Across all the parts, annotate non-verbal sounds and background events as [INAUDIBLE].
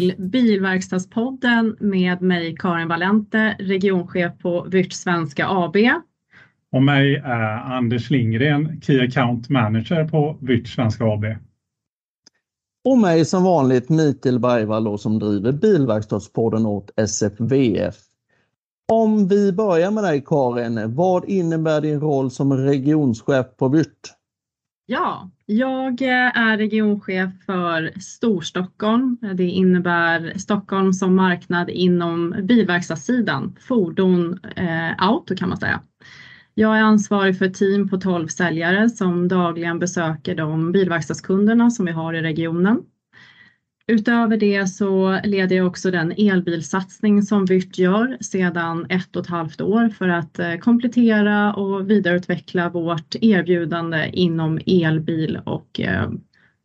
till Bilverkstadspodden med mig Karin Valente, regionchef på Vyrt Svenska AB. Och mig är Anders Lindgren, Key Account Manager på Vyrt Svenska AB. Och mig som vanligt Mikael Bergvall som driver Bilverkstadspodden åt SFVF. Om vi börjar med dig Karin, vad innebär din roll som regionschef på Vyrt? Ja, jag eh, är regionchef för Storstockholm. Det innebär Stockholm som marknad inom bilverkstadssidan, fordon, eh, auto kan man säga. Jag är ansvarig för ett team på 12 säljare som dagligen besöker de bilverkstadskunderna som vi har i regionen. Utöver det så leder jag också den elbilsatsning som Vyrt gör sedan ett och ett halvt år för att eh, komplettera och vidareutveckla vårt erbjudande inom elbil och eh,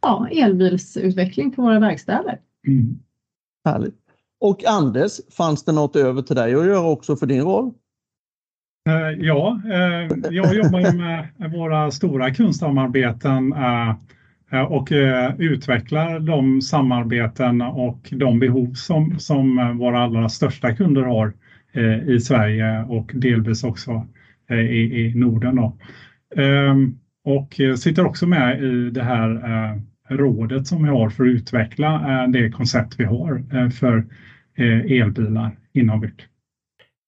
ja, elbilsutveckling på våra verkstäder. Mm. Härligt. Och Anders, fanns det något över till dig att göra också för din roll? Eh, ja, jag jobbar med våra stora kundsamarbeten Eh, och eh, utvecklar de samarbeten och de behov som, som eh, våra allra största kunder har i Sverige och delvis också i, i Norden. Då. Ehm, och sitter också med i det här rådet som vi har för att utveckla det koncept vi har för elbilar inom Vyrt.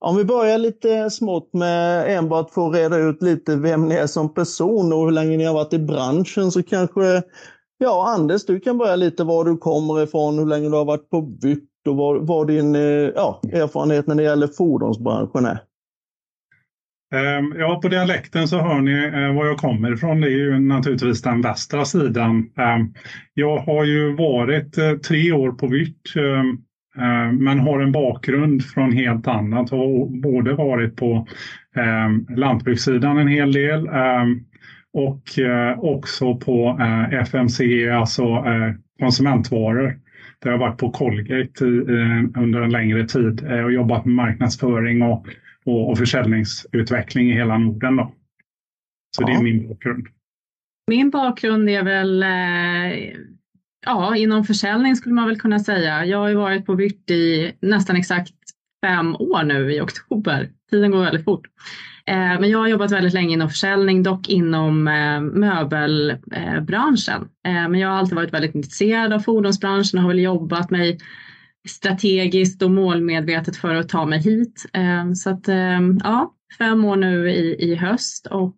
Om vi börjar lite smått med enbart få reda ut lite vem ni är som person och hur länge ni har varit i branschen så kanske, ja Anders, du kan börja lite var du kommer ifrån, hur länge du har varit på Vytt och vad, vad din eh, ja, erfarenhet när det gäller fordonsbranschen är. Ehm, ja, på dialekten så hör ni eh, var jag kommer ifrån. Det är ju naturligtvis den västra sidan. Ehm, jag har ju varit eh, tre år på Vyrt ehm, men har en bakgrund från helt annat. Har både varit på eh, lantbrukssidan en hel del eh, och också på FMC, alltså konsumentvaror. Där jag varit på Colgate under en längre tid och jobbat med marknadsföring och, och, försäljningsutveckling i hela Norden. Då. Så ja. det är min bakgrund. Min bakgrund är väl Ja, inom försäljning skulle man väl kunna säga. Jag har ju varit på Vyrt i nästan exakt fem år nu i oktober. Tiden går väldigt fort. Eh, men jag har jobbat väldigt länge inom försäljning, dock inom eh, möbelbranschen. Eh, men jag har alltid varit väldigt intresserad av fordonsbranschen och har väl jobbat mig strategiskt och målmedvetet för att ta mig hit. Så att ja, fem år nu i, i höst och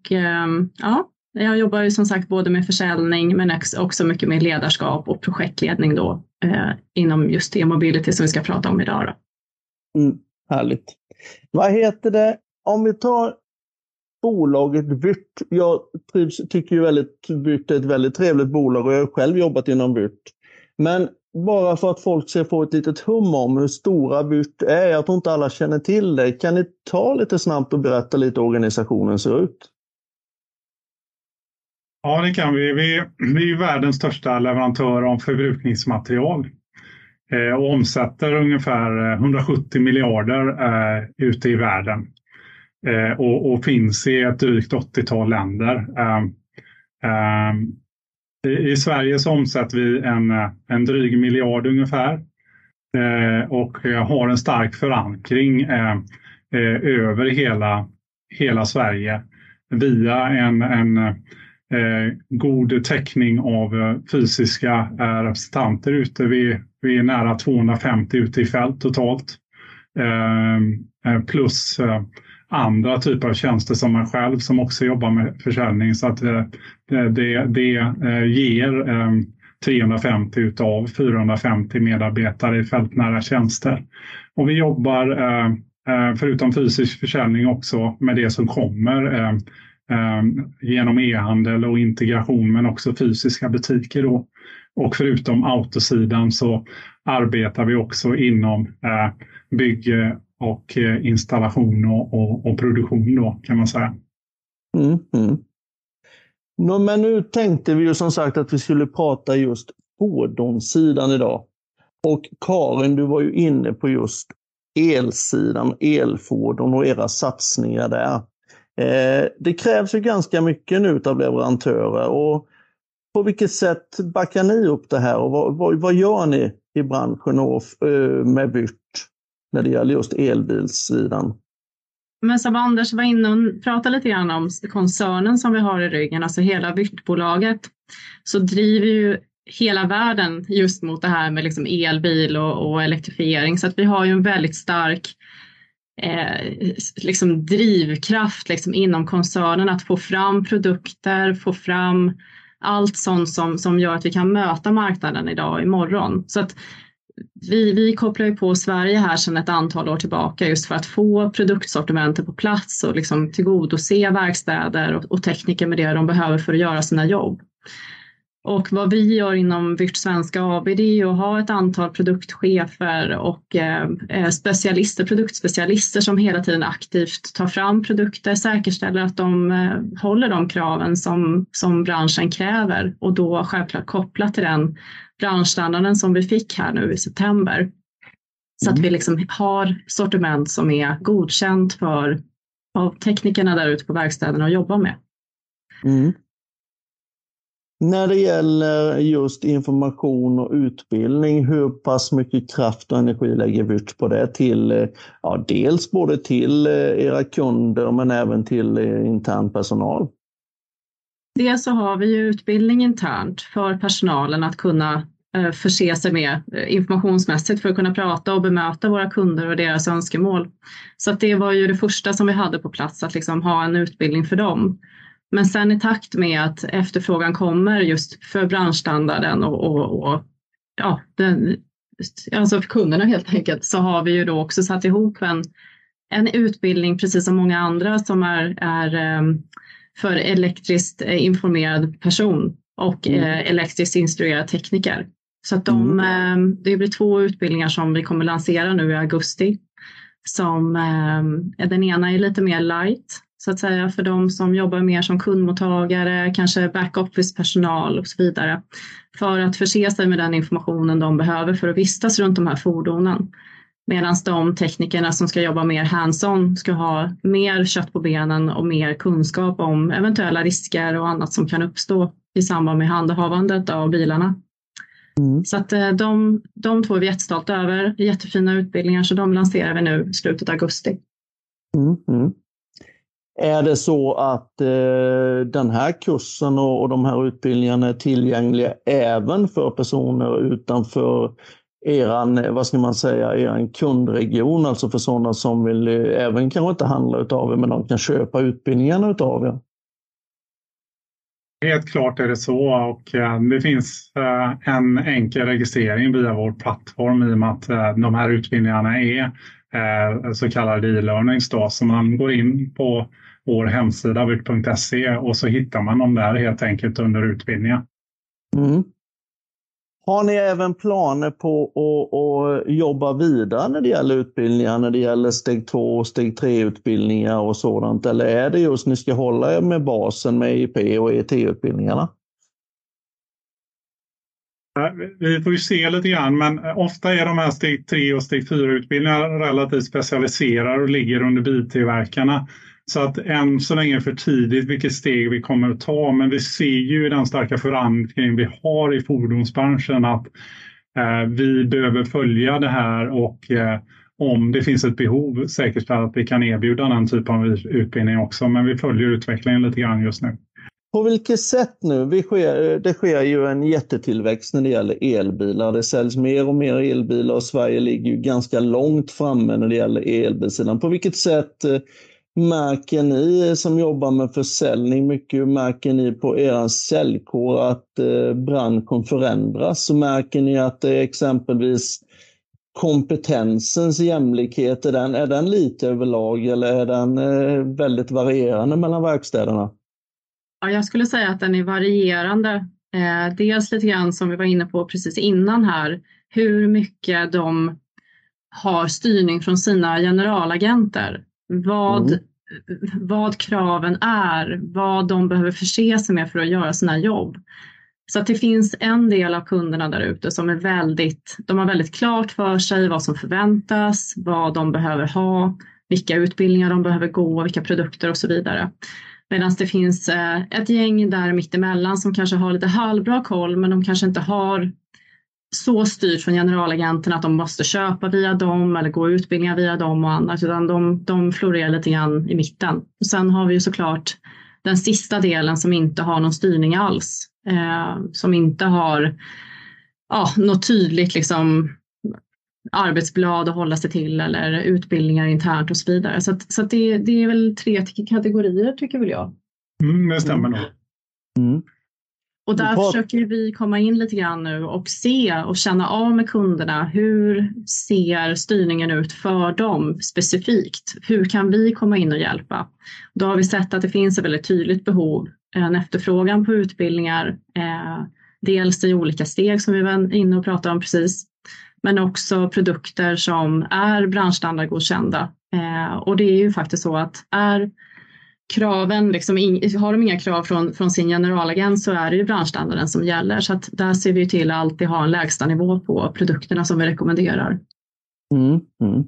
ja, jag jobbar ju som sagt både med försäljning men också mycket med ledarskap och projektledning då eh, inom just e-mobility som vi ska prata om idag. Då. Mm, härligt. Vad heter det, om vi tar bolaget Vyrt. Jag trivs, tycker ju väldigt Vyrt är ett väldigt trevligt bolag och jag har själv jobbat inom Vyrt. Men bara för att folk ska få ett litet hum om hur stora Vyrt är, jag tror inte alla känner till det. Kan ni ta lite snabbt och berätta lite hur organisationen ser ut? Ja, det kan vi. Vi, vi är världens största leverantör av förbrukningsmaterial eh, och omsätter ungefär eh, 170 miljarder eh, ute i världen eh, och, och, finns i ett drygt 80-tal länder. Eh, eh, i, I Sverige så omsätter vi en, eh, en dryg miljard ungefär eh, och har en stark förankring eh, över hela, hela Sverige via en, en Eh, god täckning av eh, fysiska eh, representanter ute. Vi, vi är nära 250 ute i fält totalt. Ehm, eh, plus eh, andra typer av tjänster som man själv som också jobbar med försäljning. Så att eh, det, det ger ehm, 350 utav 450 medarbetare i fältnära tjänster. Och vi jobbar förutom fysisk försäljning också med det som kommer ehm, Ehm, genom e-handel och integration men också fysiska butiker. Då. Och förutom autosidan så arbetar vi också inom eh, bygge och eh, installation och, och, och, produktion då kan man säga. Mm, mm. No, men nu tänkte vi ju som sagt att vi skulle prata just fordonssidan idag. Och Karin, du var ju inne på just elsidan, elfordon och era satsningar där. Eh, det krävs ju ganska mycket nu av leverantörer och på vilket sätt backar ni upp det här och vad, vad, vad gör ni i branschen och, eh, med BYRT när det gäller just elbilssidan? Men som Anders var inne och pratade lite grann om koncernen som vi har i ryggen, alltså hela BYRT-bolaget, så driver ju hela världen just mot det här med liksom elbil och, och elektrifiering. Så att vi har ju en väldigt stark eh, liksom drivkraft liksom inom koncernen att få fram produkter, få fram allt sånt som, som gör att vi kan möta marknaden idag och imorgon. Så att vi, vi kopplar ju på Sverige här sedan ett antal år tillbaka just för att få produktsortimentet på plats och liksom tillgodose verkstäder och, och tekniker med det de behöver för att göra sina jobb. Och vad vi gör inom Vyrt Svenska AB det är att ha ett antal produktchefer och eh, specialister, produktspecialister som hela tiden aktivt tar fram produkter, säkerställer att de eh, håller de kraven som, som branschen kräver och då självklart kopplat till den branschstandarden som vi fick här nu i september. Så mm. att vi liksom har sortiment som är godkänt för av teknikerna där ute på verkstäderna att jobba med. Mm. När det gäller just information och utbildning, hur pass mycket kraft och energi lägger vi ut på det? Till, ja, dels både till eh, era kunder men även till eh, intern personal. Dels så har vi ju utbildning internt för personalen att kunna eh, förse sig med informationsmässigt för att kunna prata och bemöta våra kunder och deras önskemål. Så att det var ju det första som vi hade på plats, att liksom ha en utbildning för dem. Men sen i takt med att efterfrågan kommer just för branschstandarden och, och, och ja, den, alltså för kunderna helt enkelt, så har vi ju då också satt ihop en, en utbildning, precis som många andra, som är, är ehm, för elektriskt informerad person och mm. Eh, elektriskt instruerad tekniker. Så att de, mm. Ehm, det blir två utbildningar som vi kommer lansera nu i augusti. Som, ehm, den ena är lite mer light så att säga för de som jobbar mer som kundmottagare, kanske backoffice-personal och så vidare. För att förse sig med den informationen de behöver för att vistas runt de här fordonen. Medan de teknikerna som ska jobba mer hands-on ska ha mer kött på benen och mer kunskap om eventuella risker och annat som kan uppstå i samband med handhavandet av bilarna. Mm. Så att eh, de, de två är vi jättestolta över. Jättefina utbildningar så de lanserar vi nu i slutet av augusti. Mm. Mm. Är det så att eh, den här kursen och, och de här utbildningarna är tillgängliga även för personer utanför eran, eh, vad ska man säga, eran kundregion, alltså för sådana som vill eh, även kanske inte handla utav er, men de kan köpa utbildningarna utav er? Helt klart är det så och eh, det finns eh, en enkel registrering via vår plattform i och med att eh, de här utbildningarna är så kallade e-learnings. Så man går in på vår hemsida virt.se och så hittar man dem där helt enkelt under utbildningen. Mm. Har ni även planer på att, att, jobba vidare när det gäller utbildningar, när det gäller steg 2 och steg 3 utbildningar och sådant? Eller är det just ni ska hålla er med basen med IP och ET-utbildningarna? Vi får ju se lite grann, men ofta är de här steg 3 och steg 4 utbildningarna relativt specialiserade och ligger under biltillverkarna. Så att än så länge är för tidigt vilket steg vi kommer att ta. Men vi ser ju i den starka förankring vi har i fordonsbranschen att eh, vi behöver följa det här och eh, om det finns ett behov säkerställa att vi kan erbjuda den typen av utbildning också. Men vi följer utvecklingen lite grann just nu. På vilket sätt nu? Vi sker, det sker ju en jättetillväxt när det gäller elbilar. Det säljs mer och mer elbilar och Sverige ligger ju ganska långt framme när det gäller elbilsidan. På vilket sätt eh, Märker ni som jobbar med försäljning mycket, märker ni på er säljkår att eh, branschen förändras? Så märker ni att det exempelvis kompetensens jämlikhet, är den, är den lite överlag eller är den eh, väldigt varierande mellan verkstäderna? Ja, jag skulle säga att den är varierande. Eh, dels lite grann som vi var inne på precis innan här, hur mycket de har styrning från sina generalagenter. Vad, mm vad kraven är, vad de behöver förse sig med för att göra sina jobb. Så att det finns en del av kunderna där ute som är väldigt, de har väldigt klart för sig vad som förväntas, vad de behöver ha, vilka utbildningar de behöver gå, vilka produkter och så vidare. Medan det finns eh, ett gäng där mittemellan som kanske har lite halvbra koll men de kanske inte har så styrt från generalagenten att de måste köpa via dem eller gå utbildningar via dem och annat utan de, de florerar lite grann i mitten. Och sen har vi ju såklart den sista delen som inte har någon styrning alls. Eh, som inte har ja, något tydligt liksom, arbetsblad att hålla sig till eller utbildningar internt och så vidare. Så, att, så att det, det är väl tre kategorier tycker väl jag. Mm, det stämmer nog. Mm. Och där försöker vi komma in lite grann nu och se och känna av med kunderna. Hur ser styrningen ut för dem specifikt? Hur kan vi komma in och hjälpa? Då har vi sett att det finns ett väldigt tydligt behov, en efterfrågan på utbildningar. Eh, dels i olika steg som vi var inne och pratade om precis, men också produkter som är branschstandardgodkända. Eh, och det är ju faktiskt så att är kraven, liksom, har de inga krav från, från sin generalagent så är det ju branschstandarden som gäller. Så att där ser vi till att alltid ha en lägsta nivå på produkterna som vi rekommenderar. Mm, mm.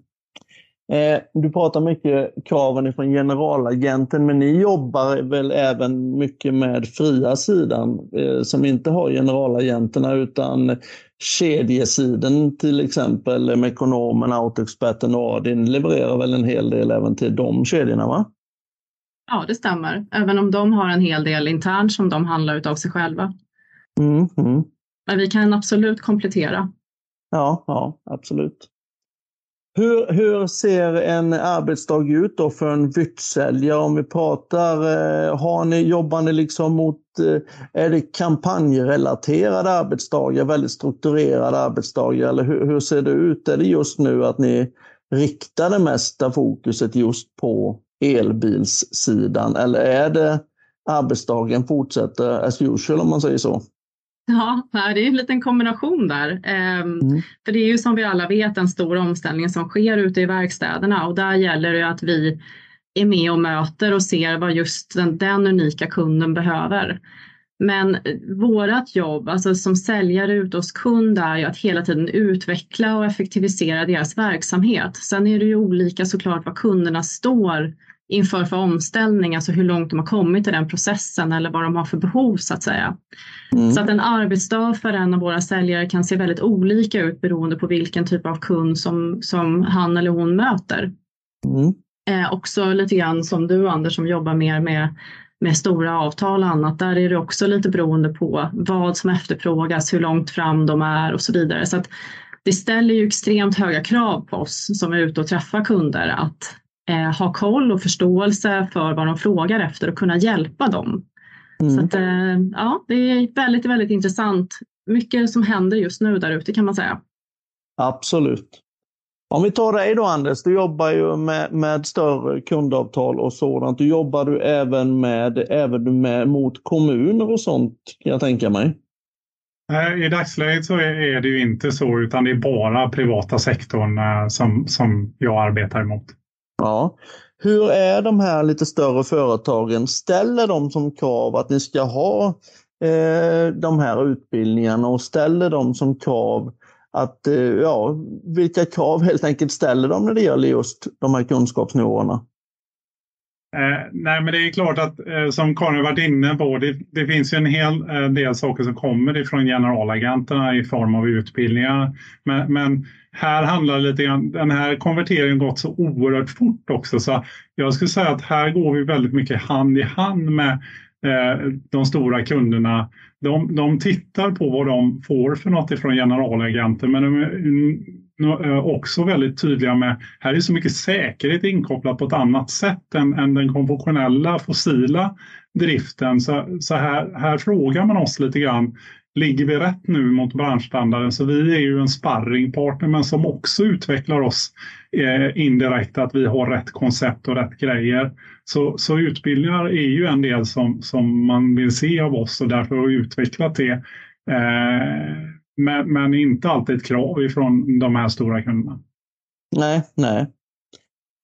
Eh, du pratar mycket kraven från generalagenten, men ni jobbar väl även mycket med fria sidan eh, som inte har generalagenterna utan kedjesidan till exempel Mekonomen, Autoexperten och Adin levererar väl en hel del även till de kedjorna va? Ja, det stämmer. Även om de har en hel del internt som de handlar av sig själva. Mm, mm. Men vi kan absolut komplettera. Ja, ja absolut. Hur, hur ser en arbetsdag ut då för en vyttsäljare? Om vi pratar, eh, har ni, jobbar ni liksom mot, eh, är det kampanjrelaterade arbetsdagar, väldigt strukturerade arbetsdagar eller hur, hur ser det ut? Är det just nu att ni riktar det mesta fokuset just på elbilssidan eller är det arbetsdagen fortsätter as usual om man säger så? Ja, det är en liten kombination där. Ehm, mm. För det är ju som vi alla vet en stor omställning som sker ute i verkstäderna och där gäller det att vi är med och möter och ser vad just den, den unika kunden behöver. Men vårt jobb alltså som säljare ute hos kund är ju att hela tiden utveckla och effektivisera deras verksamhet. Sen är det ju olika såklart vad kunderna står inför för omställning, alltså hur långt de har kommit i den processen eller vad de har för behov så att säga. Mm. Så att en arbetsdag för en av våra säljare kan se väldigt olika ut beroende på vilken typ av kund som, som han eller hon möter. Mm. Eh, också lite grann som du Anders som jobbar mer med, med stora avtal och annat. Där är det också lite beroende på vad som efterfrågas, hur långt fram de är och så vidare. Så att det ställer ju extremt höga krav på oss som är ute och träffar kunder att eh, ha koll och förståelse för vad de frågar efter och kunna hjälpa dem. Mm. Så att, eh, ja, det är väldigt, väldigt intressant. Mycket som händer just nu där ute kan man säga. Absolut. Om vi tar dig då Anders, du jobbar ju med, med större kundavtal och sådant. Du jobbar du även med, även med mot kommuner och sånt kan jag tänka mig? I dagsläget så är det ju inte så utan det är bara privata sektorn eh, som, som jag arbetar emot. Ja. Hur är de här lite större företagen? Ställer de som krav att ni ska ha eh, de här utbildningarna och ställer de som krav att, eh, ja, vilka krav helt enkelt ställer de när det gäller just de här kunskapsnivåerna? Eh, nej, men det är klart att eh, som Karin varit inne på, det, det finns ju en hel eh, del saker som kommer ifrån generalagenterna i form av utbildningar. Men, men här handlar det lite grann, den här konverteringen gått så oerhört fort också så jag skulle säga att här går vi väldigt mycket hand i hand med eh, de stora kunderna. De, de tittar på vad de får för något ifrån generalagenter. men de Eh, också väldigt tydliga med här är så mycket säkerhet inkopplat på ett annat sätt än, än den konventionella fossila driften. Så, så här, här frågar man oss lite grann ligger vi rätt nu mot branschstandarden? Så vi är ju en sparringpartner men som också utvecklar oss eh, indirekt att vi har rätt koncept och rätt grejer. Så, så utbildningar är ju en del som, som man vill se av oss och därför har vi utvecklat det. Eh, men, men inte alltid ett krav ifrån de här stora kunderna. Nej, nej.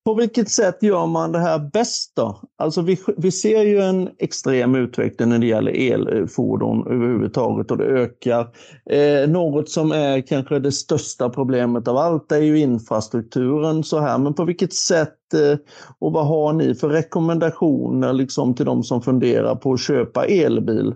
På vilket sätt gör man det här bäst då? Alltså vi, vi ser ju en extrem utveckling när det gäller elfordon överhuvudtaget och det ökar. Eh, något som är kanske det största problemet av allt är ju infrastrukturen så här. Men på vilket sätt eh, och vad har ni för rekommendationer liksom till de som funderar på att köpa elbil?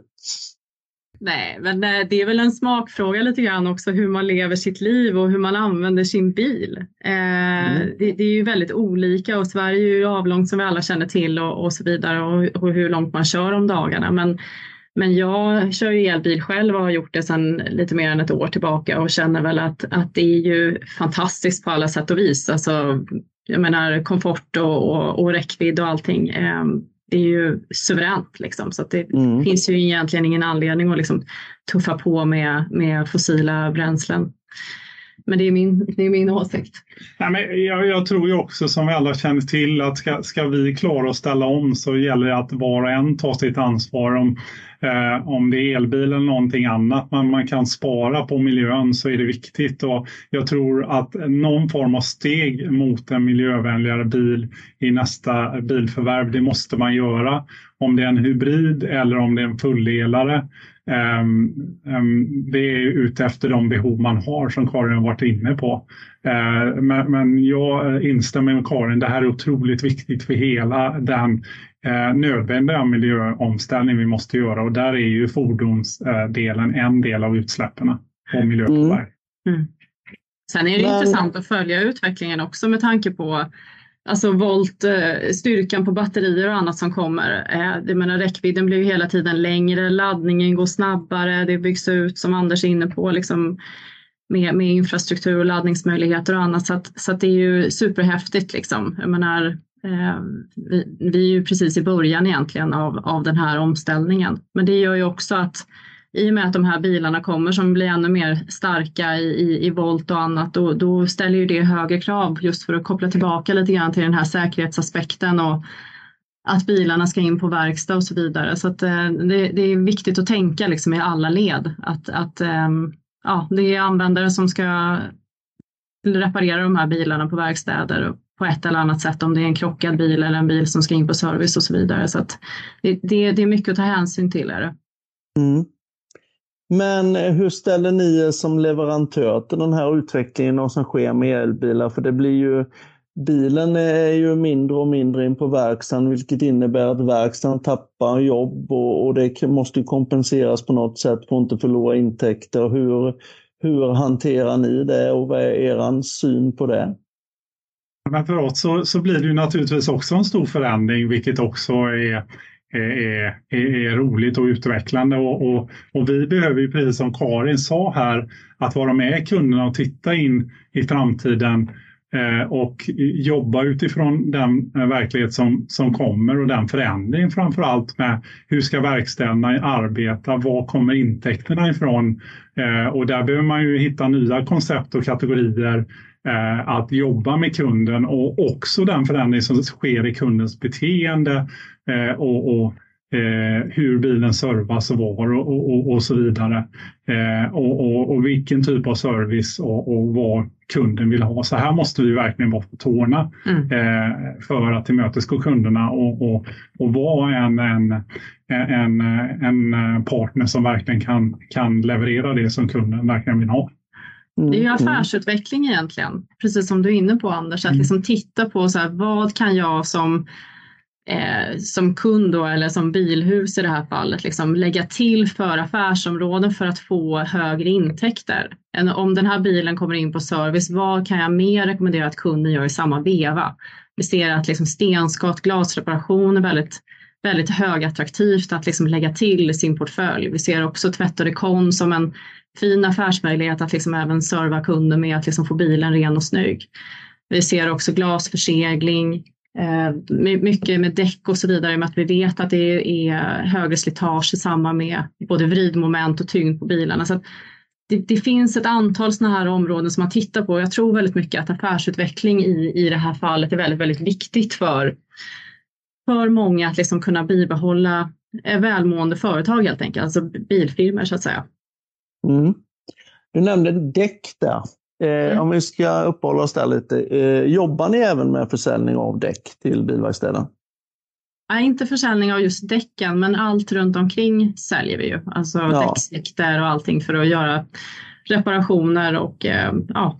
Nej, men eh, det är väl en smakfråga lite grann också hur man lever sitt liv och hur man använder sin bil. Eh, mm. det, det, är ju väldigt olika och Sverige är ju avlångt som vi alla känner till och, och så vidare och, och, hur långt man kör om dagarna. Men, men jag kör ju elbil själv och har gjort det sedan lite mer än ett år tillbaka och känner väl att, att det är ju fantastiskt på alla sätt och vis. Alltså, jag menar komfort och, och, och räckvidd och allting. Eh, det är ju suveränt. Liksom. Så det mm. finns ju egentligen ingen anledning att liksom tuffa på med, med fossila bränslen. Men det är min, det är min åsikt. Nej, men jag, jag, tror ju också som vi alla känner till att ska, ska vi klara att ställa om så gäller det att var och en tar sitt ansvar. Om, eh, om det är elbil eller någonting annat men man kan spara på miljön så är det viktigt. Och jag tror att någon form av steg mot en miljövänligare bil i nästa bilförvärv, det måste man göra. Om det är en hybrid eller om det är en fulldelare det är ute efter de behov man har som Karin har varit inne på. Ehm, men jag instämmer med Karin, det här är otroligt viktigt för hela den eh, nödvändiga miljöomställning vi måste göra och där är ju fordonsdelen en del av utsläppen och miljöpåverkan. Mm. Mm. Sen är det men... intressant att följa utvecklingen också med tanke på alltså volt, eh, styrkan på batterier och annat som kommer. Eh, jag menar, räckvidden blir hela tiden längre, laddningen går snabbare, det byggs ut som Anders är inne på liksom, med, med infrastruktur och laddningsmöjligheter och annat. Så, att, så att det är ju superhäftigt. Liksom. Jag menar, eh, vi, vi, är ju precis i början egentligen av, av den här omställningen. Men det gör ju också att i och med att de här bilarna kommer som blir ännu mer starka i, i, i volt och annat, då, då ställer ju det högre krav just för att koppla tillbaka lite grann till den här säkerhetsaspekten och att bilarna ska in på verkstad och så vidare. Så att, eh, det, det, är viktigt att tänka liksom i alla led att, att ehm, ja, det är användare som ska reparera de här bilarna på verkstäder på ett eller annat sätt, om det är en krockad bil eller en bil som ska in på service och så vidare. Så att det, det, det är mycket att ta hänsyn till. Är det. Mm. Men eh, hur ställer ni er som leverantör till den här utvecklingen och som sker med elbilar? För det blir ju Bilen är ju mindre och mindre in på verkstaden vilket innebär att verkstaden tappar jobb och, och det måste kompenseras på något sätt för att inte förlora intäkter. Hur, hur hanterar ni det och vad är er syn på det? Men för oss så, så blir det ju naturligtvis också en stor förändring vilket också är är, är, är, roligt och utvecklande. Och, och, och, vi behöver ju, precis som Karin sa här, att vara med kunderna och titta in i framtiden eh, och jobba utifrån den eh, verklighet som, som kommer och den förändring framför allt med hur ska verkstäderna arbeta, var kommer intäkterna ifrån? Eh, och där behöver man ju hitta nya koncept och kategorier att jobba med kunden och också den förändring som sker i kundens beteende eh, och, och eh, hur bilen servas och var och, och, och så vidare. Eh, och, vilken typ av service och, vad kunden vill ha. Så här måste vi verkligen vara på tårna mm. eh, för att tillmötesgå kunderna och, och, och vara en, en, en, en partner som verkligen kan, kan leverera det som kunden verkligen vill ha. Det är ju mm, affärsutveckling egentligen, precis som du är inne på Anders, att mm. liksom titta på så här, vad kan jag som, eh, som kund då, eller som bilhus i det här fallet liksom, lägga till för affärsområden för att få högre intäkter. Om den här bilen kommer in på service, vad kan jag mer rekommendera att kunden gör i samma veva? Vi ser att liksom stenskott, glasreparation är väldigt väldigt högattraktivt att liksom lägga till i sin portfölj. Vi ser också tvätt och rekon som en fin affärsmöjlighet att liksom även serva kunder med att liksom få bilen ren och snygg. Vi ser också glasförsegling, eh, mycket med däck och så vidare med att vi vet att det är högre slitage i samband med både vridmoment och tyngd på bilarna. Så det, det, finns ett antal sådana här områden som man tittar på. Jag tror väldigt mycket att affärsutveckling i, i det här fallet är väldigt, väldigt viktigt för, för många att liksom kunna bibehålla välmående företag helt enkelt, alltså bilfirmor så att säga. Mm. Du nämnde däck där. Eh, om vi ska uppehålla oss där lite. Eh, jobbar ni även med försäljning av däck till bilverkstäder? Nej, inte försäljning av just däcken, men allt runt omkring säljer vi ju. Alltså ja. däcksvikter och allting för att göra reparationer och eh, ja,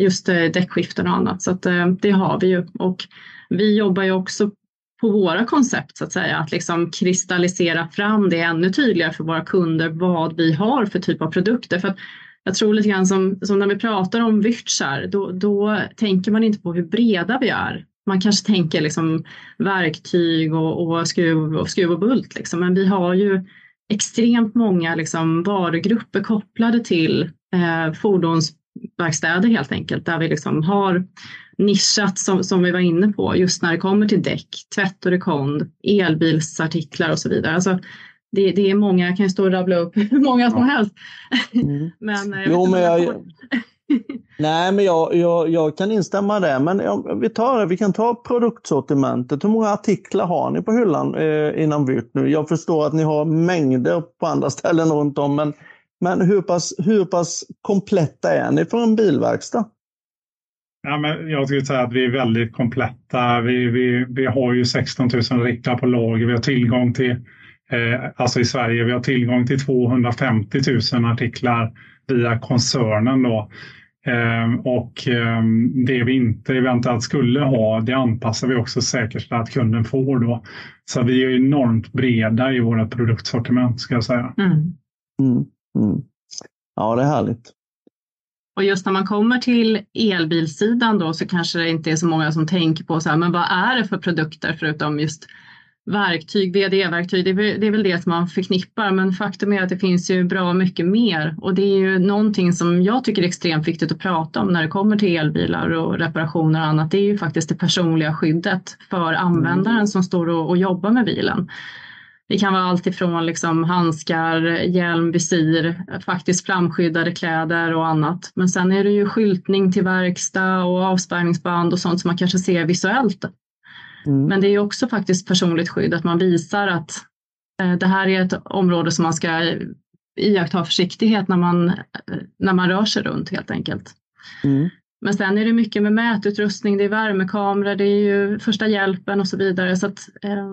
just eh, däckskiften och annat. Så att, eh, det har vi ju. Och vi jobbar ju också på våra koncept så att säga, att liksom kristallisera fram det ännu tydligare för våra kunder vad vi har för typ av produkter. För jag tror lite grann som, som när vi pratar om Vyrtsar, då, då tänker man inte på hur breda vi är. Man kanske tänker liksom verktyg och, och, skruv, och skruv och bult, liksom. men vi har ju extremt många liksom varugrupper kopplade till eh, fordonsverkstäder helt enkelt, där vi liksom har nischat som, som vi var inne på, just när det kommer till däck, tvätt och rekond, elbilsartiklar och så vidare. Alltså, det, det är många, jag kan stå och rabbla upp hur många som helst. Mm. [LAUGHS] men, eh, jo, men jag, [LAUGHS] nej, men jag, jag, jag kan instämma där. Men ja, vi, tar, vi kan ta produktsortimentet. Hur många artiklar har ni på hyllan eh, inom Vyrt nu? Jag förstår att ni har mängder på andra [LAUGHS] ställen runt om. Men, men hur, pass, hur pass kompletta är ni för en bilverkstad? Ja, men jag skulle säga att vi är väldigt kompletta. Vi, vi, vi har ju 16 000 artiklar på lager. Vi har tillgång till Eh, alltså i Sverige, vi har tillgång till 250 000 artiklar via koncernen. Då. Eh, och eh, det vi inte eventuellt skulle ha, det anpassar vi också säkerställa att kunden får. Då. Så vi är enormt breda i vårt produktsortiment ska jag säga. Mm. Mm. Mm. Ja, det är härligt. Och just när man kommer till elbilsidan då så kanske det inte är så många som tänker på så här, men vad är det för produkter förutom just verktyg, VD-verktyg, det, det är väl det som man förknippar men faktum är att det finns ju bra mycket mer och det är ju någonting som jag tycker är extremt viktigt att prata om när det kommer till elbilar och reparationer och annat. Det är ju faktiskt det personliga skyddet för användaren mm. som står och, och jobbar med bilen. Det kan vara allt ifrån liksom handskar, hjälm, visir, faktiskt flamskyddade kläder och annat. Men sen är det ju skyltning till verkstad och avspärrningsband och sånt som man kanske ser visuellt Mm. Men det är också faktiskt personligt skydd, att man visar att eh, det här är ett område som man ska iaktta försiktighet när man, när man rör sig runt helt enkelt. Mm. Men sen är det mycket med mätutrustning, det är värmekameror, det är ju första hjälpen och så vidare. Så att, eh,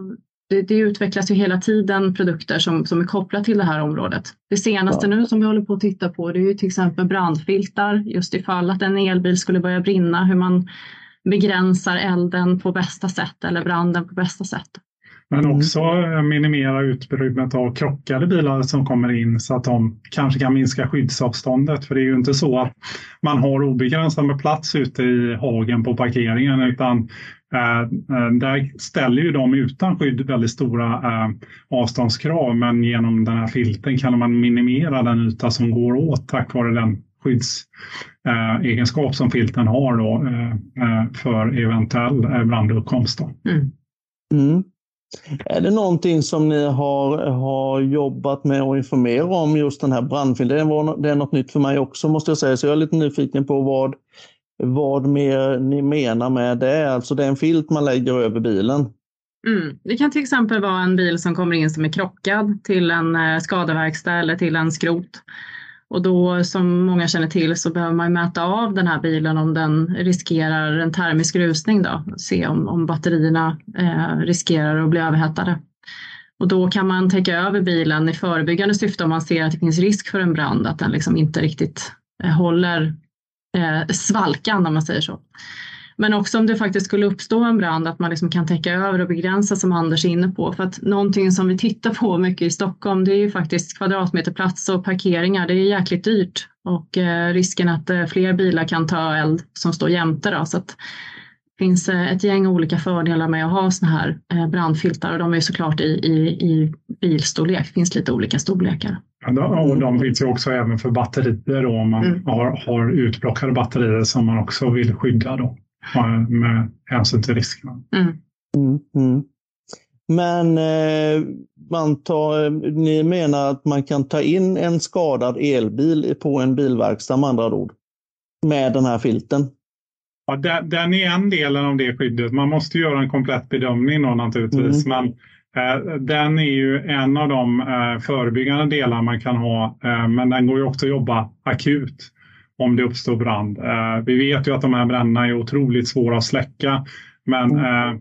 det, det, utvecklas ju hela tiden produkter som, som är kopplade till det här området. Det senaste ja. nu som vi håller på att titta på det är ju till exempel brandfiltar just ifall att en elbil skulle börja brinna, hur man begränsar elden på bästa sätt eller branden på bästa sätt. Men mm. också minimera utrymmet av krockade bilar som kommer in så att de kanske kan minska skyddsavståndet. För det är ju inte så att man har obegränsat med plats ute i hagen på parkeringen utan Eh, eh, där ställer ju de utan skydd väldigt stora eh, avståndskrav men genom den här filten kan man minimera den yta som går åt tack vare den skyddsegenskap som filten har då, för eventuell branduppkomst. Mm. Mm. Är det någonting som ni har, har jobbat med och informera om just den här brandfilten? Det, var, det är något nytt för mig också måste jag säga, så jag är lite nyfiken på vad, vad mer ni menar med det. Alltså det är en filt man lägger över bilen. Mm. Det kan till exempel vara en bil som kommer in som är krockad till en eh, skadeverkstad eller till en skrot. Och då som många känner till så behöver man mäta av den här bilen om den riskerar en termisk rusning då. Se om, om batterierna eh, riskerar att bli överhettade. Och då kan man täcka över bilen i förebyggande syfte om man ser att det finns risk för en brand, att den liksom inte riktigt eh, håller eh, svalkan om man säger så. Men också om det faktiskt skulle uppstå en brand, att man liksom kan täcka över och begränsa som Anders är inne på. För att någonting som vi tittar på mycket i Stockholm, det är ju faktiskt kvadratmeterplats och parkeringar. Det är jäkligt dyrt och eh, risken att eh, fler bilar kan ta eld som står jämte. Då, så att det finns eh, ett gäng olika fördelar med att ha sådana här brandfiltar och de är såklart i, i, i bilstorlek. Det finns lite olika storlekar. Och de finns ju också även för batterier då, om man mm. har, har utplockade batterier som man också vill skydda. Då med hänsyn till riskerna. Mm. Mm, mm. Men eh, man tar, ni menar att man kan ta in en skadad elbil på en bilverkstad med andra ord? Med den här filten? Ja, den är en del av det skyddet. Man måste göra en komplett bedömning då naturligtvis. Mm. Men eh, den är ju en av de eh, förebyggande delar man kan ha. Eh, men den går ju också att jobba akut. Om det uppstår brand. Eh, vi vet ju att de här bränderna är otroligt svåra att släcka men mm. eh,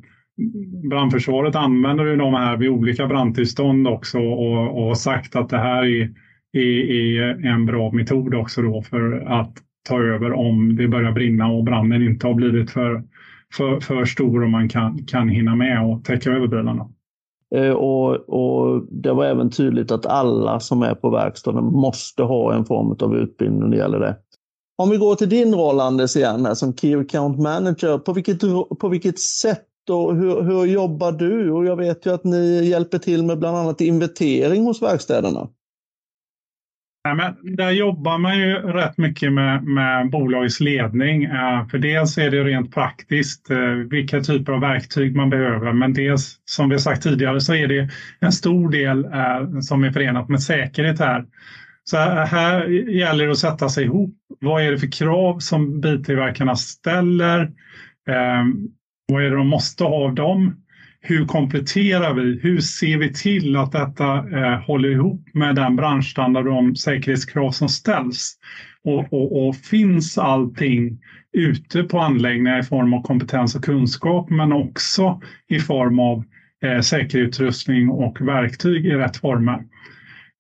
brandförsvaret använder ju de här vid olika brandtillstånd också och, och sagt att det här är, är, är, en bra metod också då för att ta över om det börjar brinna och branden inte har blivit för, för, för stor och man kan, kan hinna med och täcka över bilarna. Eh, och, och, Det var även tydligt att alla som är på verkstaden måste ha en form av utbildning när det gäller det. Om vi går till din roll Anders igen här, som Key Account Manager. På vilket, på vilket sätt och hur, hur jobbar du? Och jag vet ju att ni hjälper till med bland annat inventering hos verkstäderna. Nej, men där jobbar man ju rätt mycket med, med bolagets ledning. Eh, för dels är det rent praktiskt eh, vilka typer av verktyg man behöver. Men dels som vi sagt tidigare så är det en stor del eh, som är förenat med säkerhet här. Så här gäller det att sätta sig ihop. Vad är det för krav som biltillverkarna ställer? Ehm, vad är det de måste ha av dem? hur kompletterar vi? Hur ser vi till att detta eh, håller ihop med den branschstandard och de säkerhetskrav som ställs? Och, och, och, finns allting ute på anläggningar i form av kompetens och kunskap men också i form av eh, säkerhetsutrustning och verktyg i rätt former?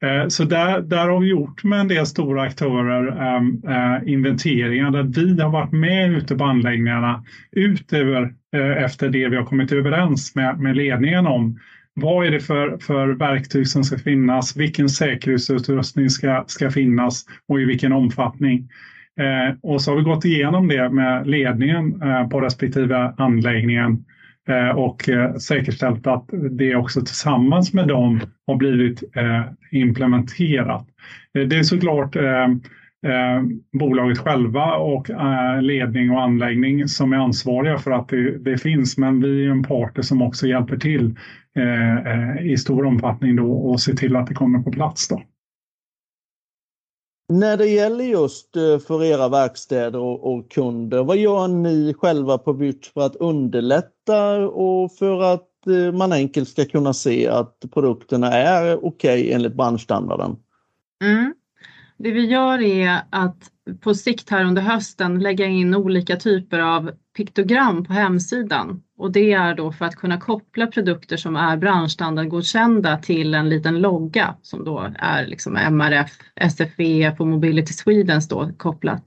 Eh, så där, där har vi gjort med en del stora aktörer äh, inventeringar där vi har varit med ute på anläggningarna utöver äh, eh, efter det vi har kommit överens med, med ledningen om. Vad är det för, för verktyg som ska finnas? Vilken säkerhetsutrustning ska, ska finnas och i vilken omfattning? Äh, och så har vi gått igenom det med ledningen på respektive anläggningen Eh, och eh, säkerställt att det också tillsammans med dem har blivit eh, implementerat. Det är såklart bolaget själva och ledning och anläggning som är ansvariga för att det, det finns, men vi är en partner som också hjälper till i stor omfattning då och ser till att det kommer på plats. Då. När det gäller just eh, för era verkstäder och, och kunder, vad gör ni själva på Vyrt för att underlätta och för att eh, man enkelt ska kunna se att produkterna är okej okay enligt branschstandarden? Mm. Det vi gör är att på sikt här under hösten lägga in olika typer av piktogram på hemsidan och det är då för att kunna koppla produkter som är branschstandardgodkända till en liten logga som då är liksom MRF, SFE på Mobility Sweden då kopplat.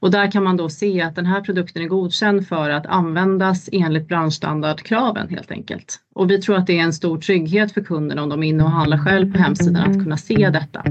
Och där kan man då se att den här produkten är godkänd för att användas enligt branschstandardkraven helt enkelt. Och vi tror att det är en stor trygghet för kunderna om de är inne och handlar själv på hemsidan att kunna se detta.